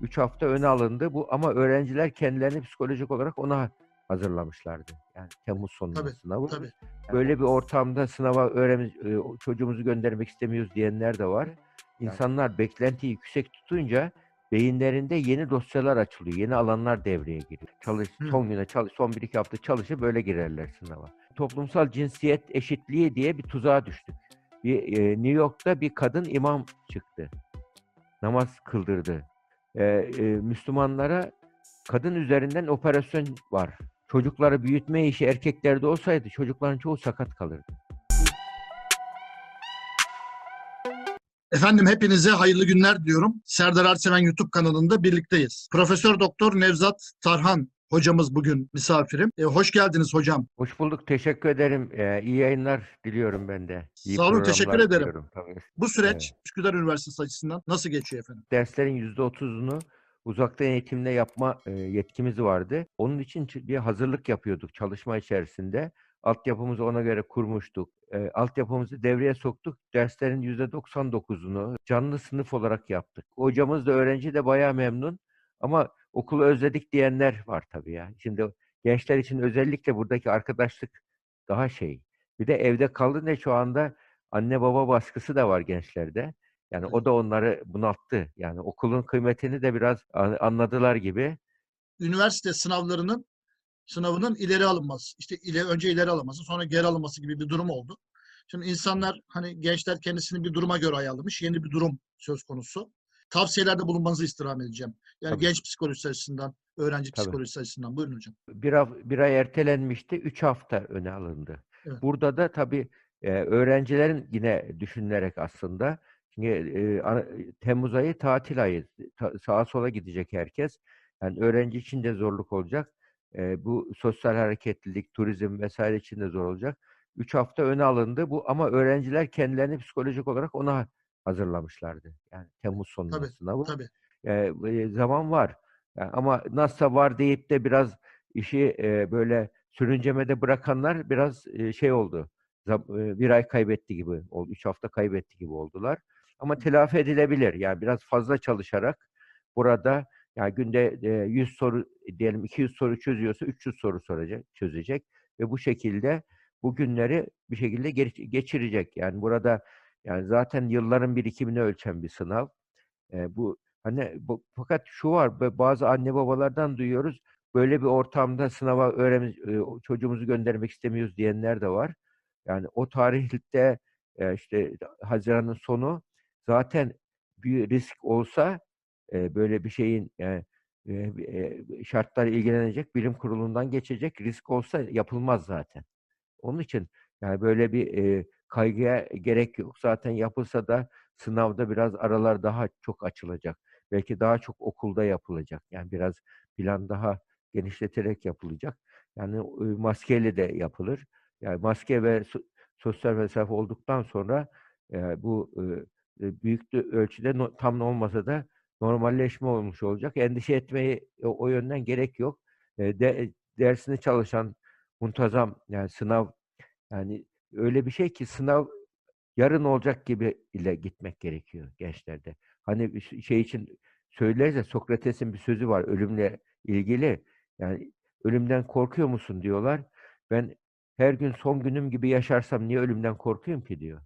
3 hafta öne alındı bu ama öğrenciler kendilerini psikolojik olarak ona hazırlamışlardı. Yani Temmuz sonunda Tabii, sınavı. Tabii. Böyle bir ortamda sınava öğrenci, e, çocuğumuzu göndermek istemiyoruz diyenler de var. İnsanlar beklentiyi yüksek tutunca beyinlerinde yeni dosyalar açılıyor, yeni alanlar devreye giriyor. Çalış, Hı. son güne çalış, son bir iki hafta çalışıp böyle girerler sınava. Toplumsal cinsiyet eşitliği diye bir tuzağa düştük. Bir, e, New York'ta bir kadın imam çıktı. Namaz kıldırdı. E, e, Müslümanlara kadın üzerinden operasyon var. Çocukları büyütme işi erkeklerde olsaydı çocukların çoğu sakat kalırdı. Efendim hepinize hayırlı günler diyorum. Serdar Arseven YouTube kanalında birlikteyiz. Profesör Doktor Nevzat Tarhan hocamız bugün misafirim. E, hoş geldiniz hocam. Hoş bulduk. Teşekkür ederim. Ee, iyi yayınlar diliyorum ben de. İyi Sağ olun, teşekkür ederim. diliyorum. Tabii. Bu süreç Evet. Üsküdar Üniversitesi açısından nasıl geçiyor efendim? Derslerin %30'unu uzaktan eğitimle yapma e, yetkimiz vardı. Onun için bir hazırlık yapıyorduk çalışma içerisinde. Altyapımızı ona göre kurmuştuk. E, altyapımızı devreye soktuk. Derslerin %99'unu canlı sınıf olarak yaptık. Hocamız da öğrenci de bayağı memnun. Ama okulu özledik diyenler var tabii ya. Şimdi gençler için özellikle buradaki arkadaşlık daha şey. Bir de evde kalınca şu anda anne baba baskısı da var gençlerde. Yani o da onları bunalttı. Yani okulun kıymetini de biraz an- anladılar gibi. Üniversite sınavlarının sınavının ileri alınması, işte ile, önce ileri alınması, sonra geri alınması gibi bir durum oldu. Şimdi insanlar hani gençler kendisini bir duruma göre ayarlamış. Yeni bir durum söz konusu. Tavsiyelerde bulunmanızı istirham edeceğim. Yani Tabii. genç psikolojisi açısından, öğrenci Tabii. psikolojisi açısından. Buyurun hocam. Bir, bir ay ertelenmişti. Üç hafta öne alındı. Evet. Burada da tabii e, öğrencilerin yine düşünülerek aslında çünkü e, Temmuz ayı tatil ayı. Ta- sağa sola gidecek herkes. Yani öğrenci için de zorluk olacak. E, bu sosyal hareketlilik, turizm vesaire için de zor olacak. Üç hafta öne alındı bu ama öğrenciler kendilerini psikolojik olarak ona hazırlamışlardı. Yani Temmuz sonunda Tabii, sınavı. Tabii. Eee, zaman var. Ya ama nasılsa var deyip de biraz işi eee, böyle sürüncemede bırakanlar biraz eee, şey oldu. Bir ay kaybetti gibi oldu. Üç hafta kaybetti gibi oldular. Ama telafi edilebilir. Yani biraz fazla çalışarak burada yani günde eee, 100 soru diyelim 200 soru çözüyorsa 300 soru soracak, çözecek ve bu şekilde bu günleri bir şekilde geçirecek. Yani burada yani zaten yılların birikimini ölçen bir sınav. Eee, bu Hani bu, fakat şu var, ba- bazı anne babalardan duyuyoruz, böyle bir ortamda sınava öğrenci, e, o çocuğumuzu göndermek istemiyoruz diyenler de var. Yani o tarihte e, işte Haziran'ın sonu zaten bir risk olsa e, böyle bir şeyin e, e, şartlar ilgilenecek bilim kurulundan geçecek risk olsa yapılmaz zaten. Onun için yani böyle bir e, kaygıya gerek yok. Zaten yapılsa da sınavda biraz aralar daha çok açılacak. Belki daha çok okulda yapılacak. Yani biraz plan daha genişleterek yapılacak. Yani e, maskeyle de yapılır. Yani maske ve so- sosyal mesafe olduktan sonra e, bu e, büyük de ölçüde tam olmasa da normalleşme olmuş olacak. Endişe etmeye o, o yönden gerek yok. E, de, dersini çalışan muntazam yani sınav yani öyle bir şey ki sınav yarın olacak gibi ile gitmek gerekiyor gençlerde. Hani şey için söyleriz ya Sokrates'in bir sözü var ölümle ilgili. Yani ölümden korkuyor musun diyorlar. Ben her gün son günüm gibi yaşarsam niye ölümden korkuyorum ki diyor.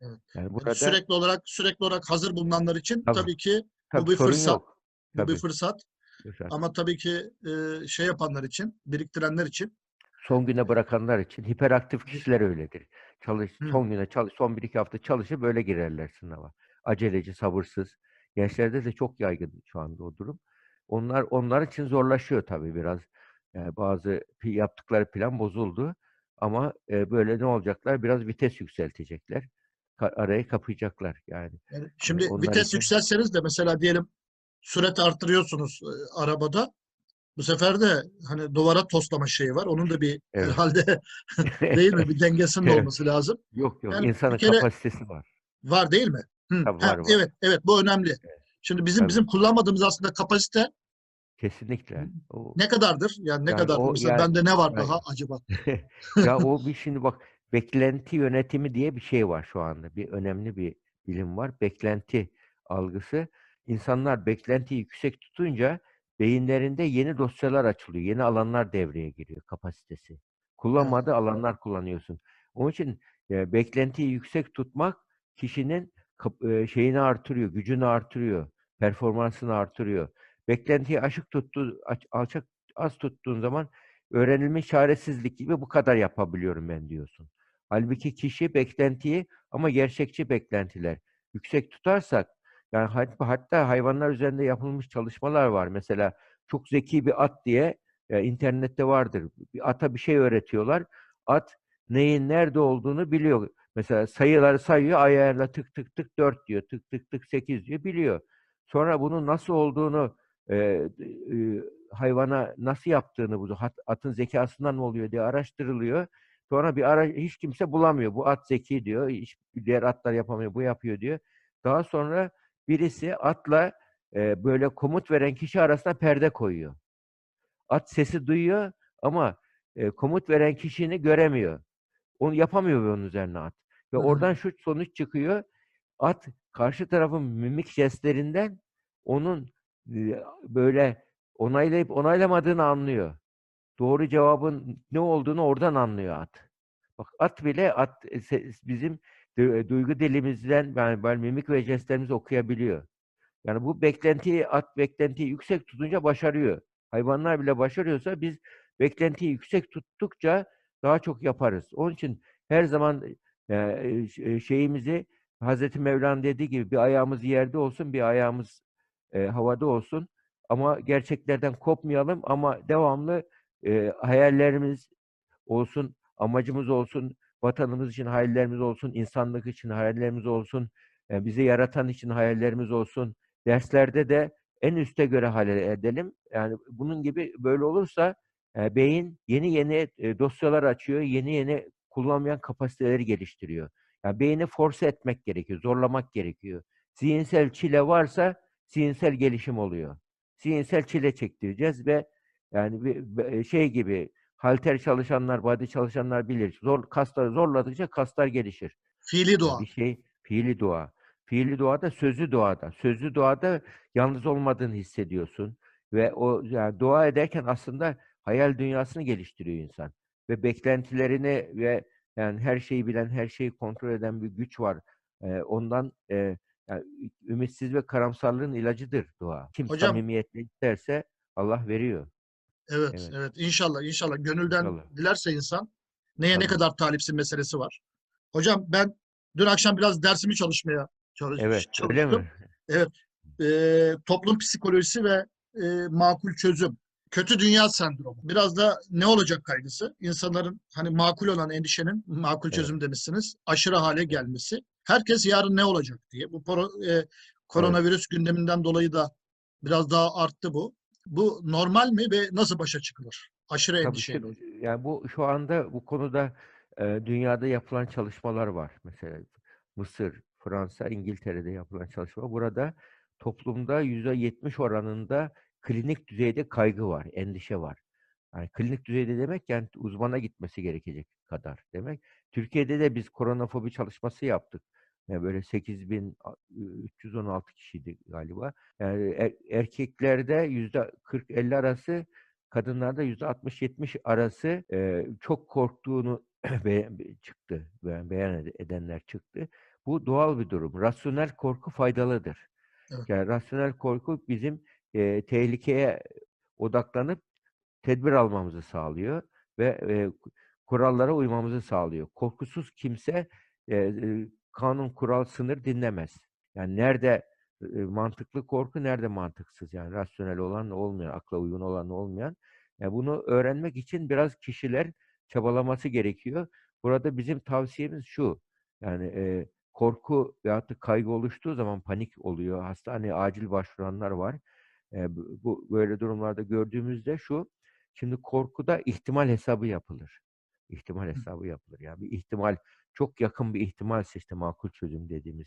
Evet. Yani Yani burada sürekli olarak sürekli olarak hazır bulunanlar için Tabii. tabii ki tabii bu bir fırsat. yok. bu bir fırsat. fırsat. Ama tabii ki e, şey yapanlar için, biriktirenler için Son güne bırakanlar için hiperaktif kişiler öyledir. Çalış, son güne çalış, son bir iki hafta çalışıp böyle girerler sınava. Aceleci, sabırsız. Gençlerde de çok yaygın şu anda o durum. Onlar onlar için zorlaşıyor tabii biraz. Yani bazı yaptıkları plan bozuldu. Ama e, böyle ne olacaklar? Biraz vites yükseltecekler. Arayı kapayacaklar yani. Yani şimdi onlar vites için- yükselseniz de mesela diyelim sürat arttırıyorsunuz e, arabada. Bu sefer de hani duvara toslama şeyi var. Onun da bir Evet. herhalde değil mi? Bir dengesinin Evet. olması lazım. Yok yok. Yani insanın kere- kapasitesi var. Var değil mi? Hı. Tabii ha, var. Evet, evet bu önemli. Şimdi bizim Tabii. bizim kullanmadığımız aslında kapasite Kesinlikle. O, ne kadardır? Yani ne Yani kadardır? o Mesela yani- bende ne var yani- daha acaba? ya o bir şimdi bak beklenti yönetimi diye bir şey var şu anda. Bir önemli bir bilim var. Beklenti algısı. insanlar beklentiyi yüksek tutunca beyinlerinde yeni dosyalar açılıyor. Yeni alanlar devreye giriyor kapasitesi. Kullanmadığı alanlar kullanıyorsun. Onun için e, beklentiyi yüksek tutmak kişinin e, şeyini artırıyor, gücünü artırıyor, performansını artırıyor. Beklentiyi aşık tuttu, alçak az tuttuğun zaman öğrenilmiş çaresizlik gibi bu kadar yapabiliyorum ben diyorsun. Halbuki kişi beklentiyi ama gerçekçi beklentiler yüksek tutarsak yani hat- hatta hayvanlar üzerinde yapılmış çalışmalar var. Mesela çok zeki bir at diye e, internette vardır. Bir ata bir şey öğretiyorlar. At neyin nerede olduğunu biliyor. Mesela sayıları sayıyor ayağıyla tık tık tık 4 diyor. Tık tık tık 8 diyor biliyor. Sonra bunun nasıl olduğunu e, e, hayvana nasıl yaptığını bu hat- atın zekasından mı oluyor diye araştırılıyor. Sonra bir ara hiç kimse bulamıyor. Bu at zeki diyor. Hiç diğer atlar yapamıyor. Bu yapıyor diyor. Daha sonra birisi atla e, böyle komut veren kişi arasında perde koyuyor. At sesi duyuyor ama e, komut veren kişini göremiyor. Onu yapamıyor onun üzerine at. Ve Hı hı. oradan şu sonuç çıkıyor. At karşı tarafın mimik jestlerinden onun e, böyle onaylayıp onaylamadığını anlıyor. Doğru cevabın ne olduğunu oradan anlıyor at. Bak at bile at e, bizim duygu dilimizden yani, ben mimik ve jestlerimizi okuyabiliyor. Yani bu beklentiyi at beklentiyi yüksek tutunca başarıyor. Hayvanlar bile başarıyorsa biz beklentiyi yüksek tuttukça daha çok yaparız. Onun için her zaman e, ş- şeyimizi Hazreti Mevlana dediği gibi bir ayağımız yerde olsun, bir ayağımız e, havada olsun. Ama gerçeklerden kopmayalım ama devamlı e, hayallerimiz olsun, amacımız olsun, vatanımız için hayallerimiz olsun, insanlık için hayallerimiz olsun, e, bizi yaratan için hayallerimiz olsun. Derslerde de en üste göre hayal edelim. Yani bunun gibi böyle olursa e, beyin yeni yeni e, dosyalar açıyor, yeni yeni kullanmayan kapasiteleri geliştiriyor. Yani beyni force etmek gerekiyor, zorlamak gerekiyor. Zihinsel çile varsa zihinsel gelişim oluyor. Zihinsel çile çektireceğiz ve yani bir, şey gibi halter çalışanlar, body çalışanlar bilir. Zor kasları zorladıkça kaslar gelişir. Fiili dua. bir şey fiili dua. Fiili duada sözlü duada. Sözlü duada yalnız olmadığını hissediyorsun ve o yani dua ederken aslında hayal dünyasını geliştiriyor insan ve beklentilerini ve yani her şeyi bilen, her şeyi kontrol eden bir güç var. Ee, ondan e, yani ümitsiz ve karamsarlığın ilacıdır dua. Kim Hocam- samimiyetle isterse Allah veriyor. Evet, evet. Evet. İnşallah, inşallah. Gönülden İnşallah. dilerse insan neye ne Tabii. kadar talipsin meselesi var. Hocam ben dün akşam biraz dersimi çalışmaya çalış- Evet, öyle çalıştım. mi? Ee, toplum psikolojisi ve e, makul çözüm. Kötü dünya sendromu. Biraz da ne olacak kaygısı? İnsanların hani makul olan endişenin, makul Evet. çözüm demişsiniz, aşırı hale gelmesi. Herkes yarın ne olacak diye. Bu e, koronavirüs gündeminden dolayı da biraz daha arttı bu. Bu normal mi ve nasıl başa çıkılır? Aşırı Tabii endişeyle. yani bu şu anda bu konuda e, dünyada yapılan çalışmalar var. Mesela Mısır, Fransa, İngiltere'de yapılan çalışma. Burada toplumda %70 oranında klinik düzeyde kaygı var, endişe var. Yani klinik düzeyde demek yani uzmana gitmesi gerekecek kadar demek. Türkiye'de de biz koronafobi çalışması yaptık. Yani böyle 8316 kişiydi galiba. Yani er- erkeklerde %40-50 arası kadınlarda yüzde 60-70 arası e, çok korktuğunu be- be- çıktı. Beyan ed- edenler çıktı. Bu doğal bir durum. Rasyonel korku faydalıdır. Evet. Yani rasyonel korku bizim e, tehlikeye odaklanıp tedbir almamızı sağlıyor ve e, kurallara uymamızı sağlıyor. Korkusuz kimse e, kanun, kural, sınır dinlemez. Yani nerede e, mantıklı korku, nerede mantıksız yani rasyonel olan olmayan, akla uygun olan olmayan. Yani bunu öğrenmek için biraz kişiler çabalaması gerekiyor. Burada bizim tavsiyemiz şu. Yani e, korku veyahut da kaygı oluştuğu zaman panik oluyor. Hastaneye acil başvuranlar var. E, bu, bu böyle durumlarda gördüğümüzde şu. Şimdi korkuda ihtimal hesabı yapılır. İhtimal hesabı yapılır. Yani bir ihtimal çok yakın bir ihtimalse işte makul çözüm dediğimiz.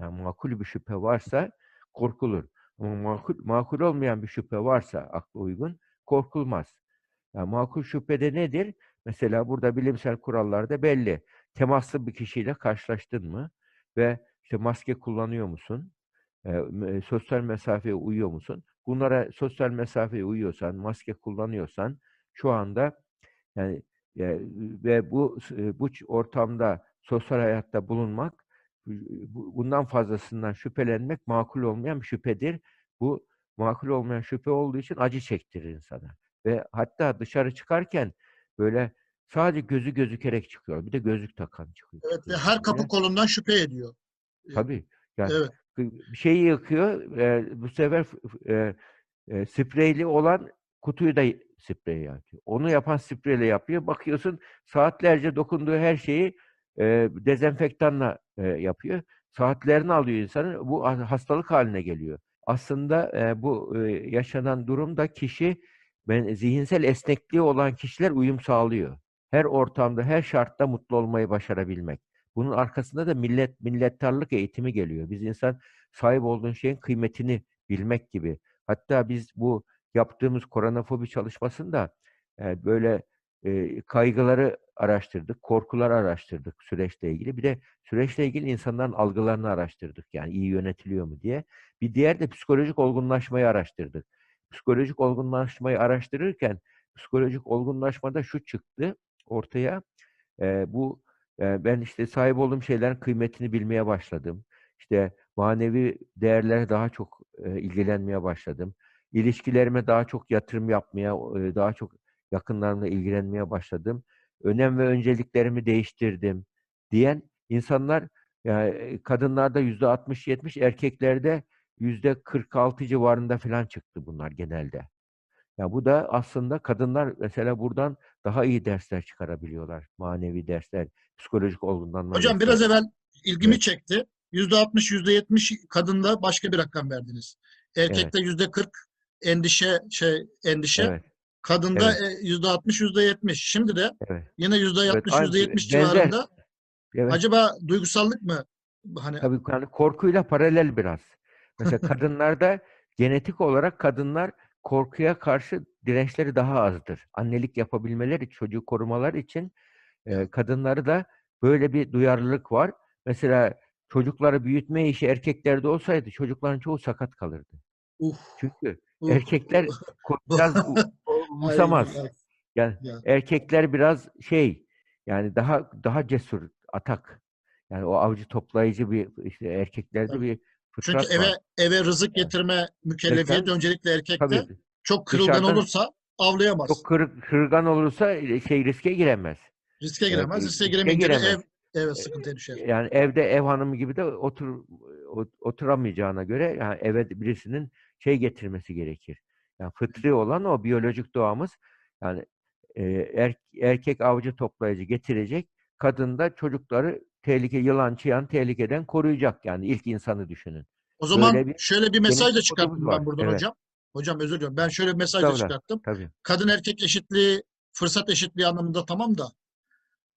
Yani makul bir şüphe varsa korkulur. Ama makul, makul olmayan bir şüphe varsa akla uygun korkulmaz. Yani makul şüphede nedir? Mesela burada bilimsel kurallarda belli. Temaslı bir kişiyle karşılaştın mı ve işte maske kullanıyor musun? Me sosyal mesafeye uyuyor musun? Bunlara sosyal mesafeye uyuyorsan, maske kullanıyorsan şu anda yani, ve bu bu ortamda sosyal hayatta bulunmak, bu bundan fazlasından şüphelenmek makul olmayan bir şüphedir. Bu makul olmayan şüphe olduğu için acı çektirir insana ve hatta dışarı çıkarken böyle sadece gözü gözükerek çıkıyor. Bir de gözlük takan çıkıyor Evet ve her kapı kolundan şüphe ediyor. Tabii. Yani evet. bir şeyi yakıyor, bu sefer eee, spreyli olan kutuyu da sprey yakıyor. Onu yapan spreyle yapıyor. Bakıyorsun saatlerce dokunduğu her şeyi, eee, dezenfektanla, eee, yapıyor. Saatlerini alıyor insanın. Bu ha hastalık hâline geliyor. Aslında, eee, bu, eee, yaşanan durumda kişi ben zihinsel esnekliği olan kişiler uyum sağlıyor. Her ortamda, her şartta mutlu olmayı başarabilmek. Bunun arkasında da millet minnettarlık eğitimi geliyor. Biz insan sahip olduğun şeyin kıymetini bilmek gibi. Hatta biz bu yaptığımız koronafobi çalışmasında, eee, böyle, eee, kaygıları araştırdık, korkuları araştırdık süreçle ilgili. Bir de süreçle ilgili insanların algılarını araştırdık, yani iyi yönetiliyor mu diye. Bir diğer de psikolojik olgunlaşmayı araştırdık. Psikolojik olgunlaşmayı araştırırken psikolojik olgunlaşmada şu çıktı ortaya. Eee, bu, eee, ben işte sahip olduğum şeylerin kıymetini bilmeye başladım. İşte manevi değerlere daha çok, eee, ilgilenmeye başladım. İlişkilerime daha çok yatırım yapmaya, eee, daha çok yakınlarımla ilgilenmeye başladım. Önem ve önceliklerimi değiştirdim diyen insanlar, ya, eee, kadınlarda %60-70, erkeklerde %46 civarında filan çıktı bunlar genelde. Ya, bu da aslında kadınlar mesela buradan daha iyi dersler çıkarabiliyorlar. Manevi dersler, psikolojik olgunlanma Hocam dersleri. biraz evvel ilgimi Evet. çekti. %60, %70 kadında başka bir rakam verdiniz. Evet. Erkekte %40 endişe şey endişe. Evet. Kadında, Evet. eee, %60, %70. Şimdi de Evet. yine Evet, %60, aynı %70 benzer. civarında. Evet. Acaba duygusallık mı? Hani Tabii, yani korkuyla paralel biraz. Mesela kadınlarda genetik olarak kadınlar korkuya karşı dirençleri daha azdır. Annelik yapabilmeleri, çocuğu korumaları için, eee, Evet. kadınlarda böyle bir duyarlılık var. Mesela çocukları büyütme işi erkeklerde olsaydı çocukların çoğu sakat kalırdı. Çünkü uh, erkekler biraz umursamaz. ya. Yani Ya. erkekler biraz şey, yani daha daha cesur, atak. Yani o avcı toplayıcı bir işte erkeklerde Tabii. bir Çünkü fıtrat eve var. eve rızık getirme mükellefiyeti Erken öncelikle erkekte. Tabii. Çok kırılgan Dışarıdan olursa avlayamaz. çok kır kırılgan olursa, eee, şey riske giremez. Riske giremez. i Riske giremeyince de ev giremez. evet sıkıntıya düşer. Yani evde ev hanımı gibi de otur ot oturamayacağına göre yani eve birisinin şey getirmesi gerekir. Yani fıtri olan o biyolojik doğamız yani, eee, er erkek avcı toplayıcı getirecek, kadın da çocukları tehlike yılan çıyan tehlikeden koruyacak yani ilk insanı düşünün. O zaman Böyle bir şöyle bir mesaj da çıkarttım ben buradan Evet. hocam. Hocam özür diliyorum. Ben şöyle bir mesaj da çıkarttım. Tabii. Kadın erkek eşitliği, fırsat eşitliği anlamında tamam da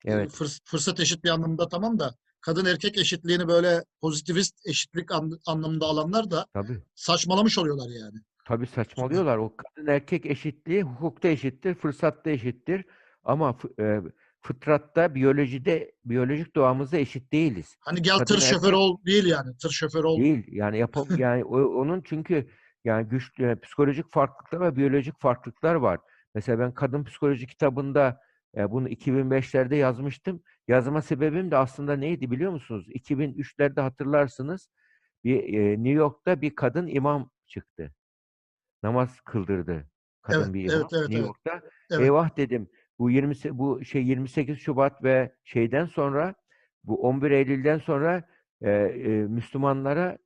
Evet. fırs fırsat eşitliği anlamında tamam da kadın erkek eşitliğini böyle pozitivist eşitlik an anlamında alanlar da Tabii. saçmalamış oluyorlar yani. Tabii saçmalıyorlar. O kadın erkek eşitliği hukukta eşittir, fırsatta eşittir ama eee, fıtratta, biyolojide, biyolojik doğamızda eşit değiliz. Hani gel Kadın tır şoförü erkek ol değil yani. Tır şoförü ol. Değil. Yani yapam yani onun çünkü yani güçlü psikolojik farklılıklar ve biyolojik farklılıklar var. Mesela ben kadın psikoloji kitabında, eee, bunu 2005'lerde yazmıştım. Yazma sebebim de aslında neydi biliyor musunuz? 2003'lerde hatırlarsınız bir, eee, New York'ta bir kadın imam çıktı. Namaz kıldırdı Evet, kadın bir imam evet, evet, New evet. York'ta. Evet. Eyvah dedim. Bu yirmisi bu şey 28 Şubat ve şeyden sonra bu 11 Eylül'den sonra, eee, eee, Müslümanlara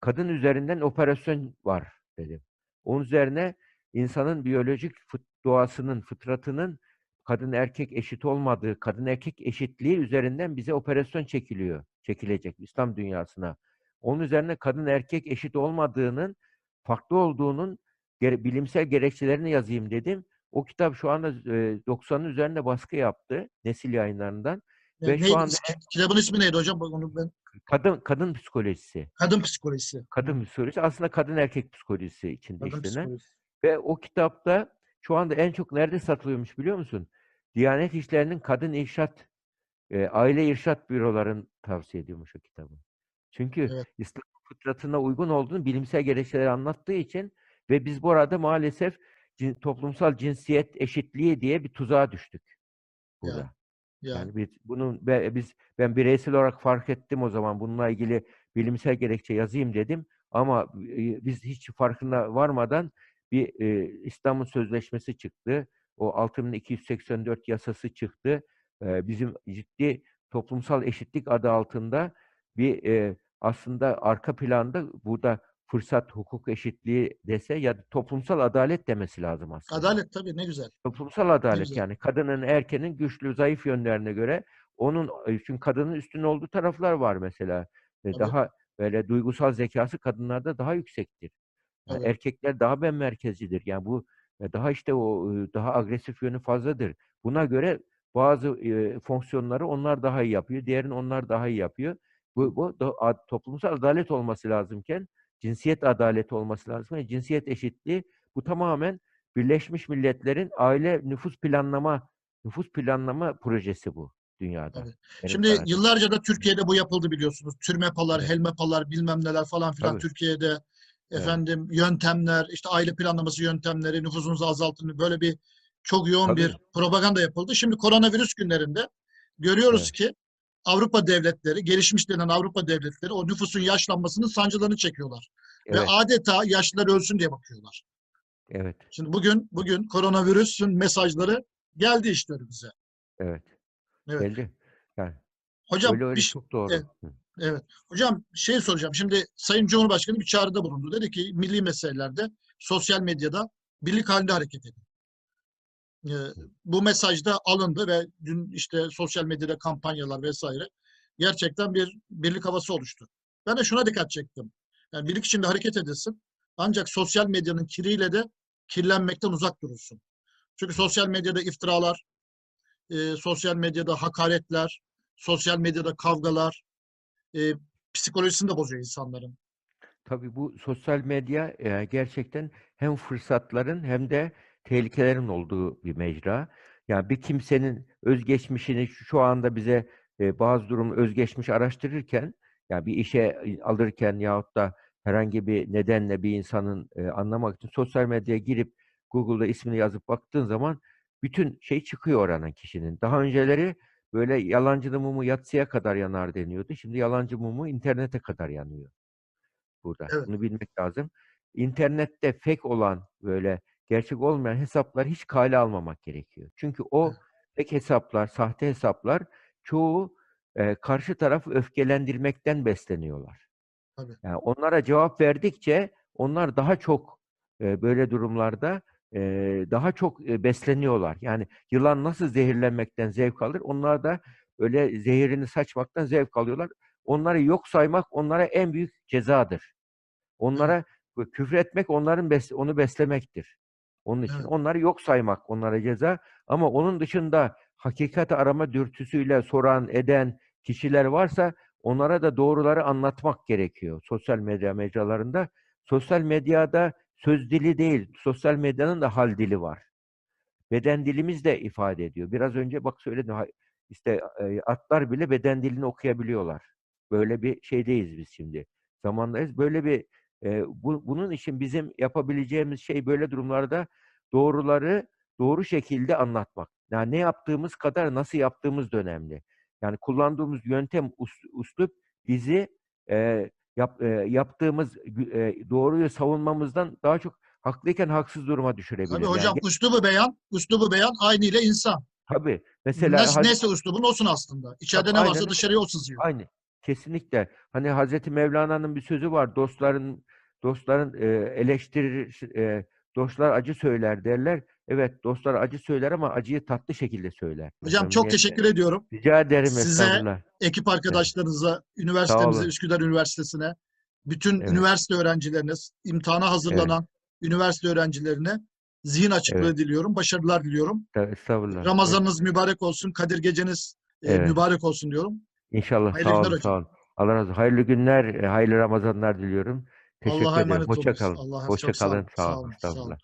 kadın üzerinden operasyon var dedim. Onun üzerine insanın biyolojik fıt doğasının, fıtratının kadın erkek eşit olmadığı, kadın erkek eşitliği üzerinden bize operasyon çekiliyor, çekilecek İslam dünyasına. Onun üzerine kadın erkek eşit olmadığının, farklı olduğunun bilimsel gerekçelerini yazayım dedim. O kitap şu anda z eee, 90'ın üzerinde baskı yaptı Nesil Yayınları'ndan Ne ve şu neydi? anda Ki kitabın ismi neydi hocam? Bak onu ben Kadın kadın psikolojisi. Kadın psikolojisi. Kadın psikolojisi aslında kadın erkek psikolojisi içinde Kadın işlenen psikolojisi. ve o kitapta şu anda en çok nerede satılıyormuş biliyor musun? Diyanet İşleri'nin kadın irşat, eee, aile irşat büroların tavsiye ediyormuş o kitabı. Çünkü Evet. İslam fıtratına uygun olduğunu bilimsel gerekçeleri anlattığı için ve biz bu arada maalesef cin- toplumsal cinsiyet eşitliği diye bir tuzağa düştük burada. Ya, ya. Yani biz bunun be- biz ben bireysel olarak fark ettim o zaman bununla ilgili bilimsel gerekçe yazayım dedim ama e, biz hiç farkına varmadan bir e, İstanbul Sözleşmesi çıktı. O 6284 yasası çıktı. E, bizim ciddi toplumsal eşitlik adı altında bir e, aslında arka planda burada fırsat hukuk eşitliği dese ya da toplumsal adalet demesi lazım aslında. Adalet tabii ne güzel. Toplumsal adalet güzel. yani kadının erkenin güçlü zayıf yönlerine göre onun çünkü kadının üstün olduğu taraflar var mesela. E, Tabii. Daha böyle duygusal zekası kadınlarda daha yüksektir. Tabii. erkekler daha ben merkezcidir. Yani bu daha işte o daha agresif yönü fazladır. Buna göre bazı e, fonksiyonları onlar daha iyi yapıyor. Diğerini onlar daha iyi yapıyor. Bu, bu da- toplumsal adalet olması lazımken cinsiyet adaleti olması lazım. Yani cinsiyet eşitliği bu tamamen Birleşmiş Milletler'in aile nüfus planlama nüfus planlama projesi bu dünyada. Benim Şimdi kanaatim. yıllarca da Türkiye'de bu yapıldı biliyorsunuz. Türmepalar, Evet. helmepalar, bilmem neler falan filan Tabii. Türkiye'de Evet. efendim yöntemler, işte aile planlaması yöntemleri, nüfusunuzu azaltın böyle bir çok yoğun Tabii. bir propaganda yapıldı. Şimdi koronavirüs günlerinde görüyoruz ki Avrupa devletleri, gelişmiş denen Avrupa devletleri o nüfusun yaşlanmasının sancılarını çekiyorlar. Ve Evet, adeta yaşlılar ölsün diye bakıyorlar. evet, Şimdi bugün bugün koronavirüsün mesajları geldi işte bize. evet. Evet. Belli. Yani Hocam öyle öyle bir, çok doğru. evet. Evet. Hocam şey soracağım. Şimdi Sayın Cumhurbaşkanı bir çağrıda bulundu. Dedi ki milli meselelerde sosyal medyada birlik halinde hareket edin. Ee, bu mesaj da alındı ve dün işte sosyal medyada kampanyalar vesaire gerçekten bir birlik havası oluştu. Ben de şuna dikkat çektim. Yani birlik içinde hareket edilsin. Ancak sosyal medyanın kiriyle de kirlenmekten uzak durulsun. Çünkü sosyal medyada iftiralar, e, sosyal medyada hakaretler, sosyal medyada kavgalar, e, psikolojisini de bozuyor insanların. Tabii bu sosyal medya e, gerçekten hem fırsatların hem de tehlikelerin olduğu bir mecra. Yani bir kimsenin özgeçmişini şu anda bize e, bazı durum özgeçmiş araştırırken, yani bir işe alırken yahut da herhangi bir nedenle bir insanın e, anlamak için sosyal medyaya girip Google'da ismini yazıp baktığın zaman bütün şey çıkıyor oranın kişinin. Daha önceleri böyle yalancının mumu yatsıya kadar yanar deniyordu. Şimdi yalancı mumu internete kadar yanıyor burada. Evet. Bunu bilmek lazım. İnternette fake olan böyle gerçek olmayan hesaplar hiç kale almamak gerekiyor. Çünkü o Evet. fake hesaplar, sahte hesaplar çoğu e, karşı tarafı öfkelendirmekten besleniyorlar. Tabii. Yani onlara cevap verdikçe onlar daha çok e, böyle durumlarda e, daha çok e, besleniyorlar. Yani yılan nasıl zehirlenmekten zevk alır? Onlar da öyle zehirini saçmaktan zevk alıyorlar. Onları yok saymak onlara en büyük cezadır. Onlara bu küfür etmek onların bes onu beslemektir. Onun için Evet. onları yok saymak onlara ceza. Ama onun dışında hakikat arama dürtüsüyle soran, eden kişiler varsa onlara da doğruları anlatmak gerekiyor sosyal medya mecralarında. Sosyal medyada söz dili değil, sosyal medyanın da hal dili var. Beden dilimiz de ifade ediyor. Biraz önce bak söyledim, işte e, atlar bile beden dilini okuyabiliyorlar. Böyle bir şeydeyiz biz şimdi. Zamandayız. Böyle bir e, bu, bunun için bizim yapabileceğimiz şey böyle durumlarda doğruları doğru şekilde anlatmak. Yani ne yaptığımız kadar nasıl yaptığımız da önemli. Yani kullandığımız yöntem, us- uslup bizi e, yap, e, yaptığımız e, doğruyu savunmamızdan daha çok haklıyken haksız duruma düşürebilir. Tabii Yani hocam üslubu beyan, üslubu beyan aynı ile insan. tabii. Mesela Nasıl, Haz- neyse üslubun olsun aslında. İçeride Tabii, ne aynen varsa öyle. dışarıya o sızıyor. Aynı. Kesinlikle. Hani Hazreti Mevlana'nın bir sözü var. Dostların dostların e, eleştirir e, dostlar acı söyler derler. Evet, dostlar acı söyler ama acıyı tatlı şekilde söyler. Hocam çok teşekkür ediyorum. Rica ederim Size. Ekip arkadaşlarınıza, üniversitemize, olun. Üsküdar Üniversitesi'ne, bütün Evet. üniversite öğrencilerine, imtihana hazırlanan üniversite öğrencilerine zihin açıklığı Evet. diliyorum. Başarılar diliyorum. Estağfurullah. Ramazanınız mübarek olsun. Kadir geceniz e, Evet. mübarek olsun diyorum. İnşallah. Hayırlı Sağ olun, sağ olun. Allah razı olsun. Hayırlı günler, e, hayırlı Ramazanlar diliyorum. Teşekkür Allah'a ederim. Hoşça kalın. Hoşça çok sağ olun. kalın. Sağ olun. Sağ olun.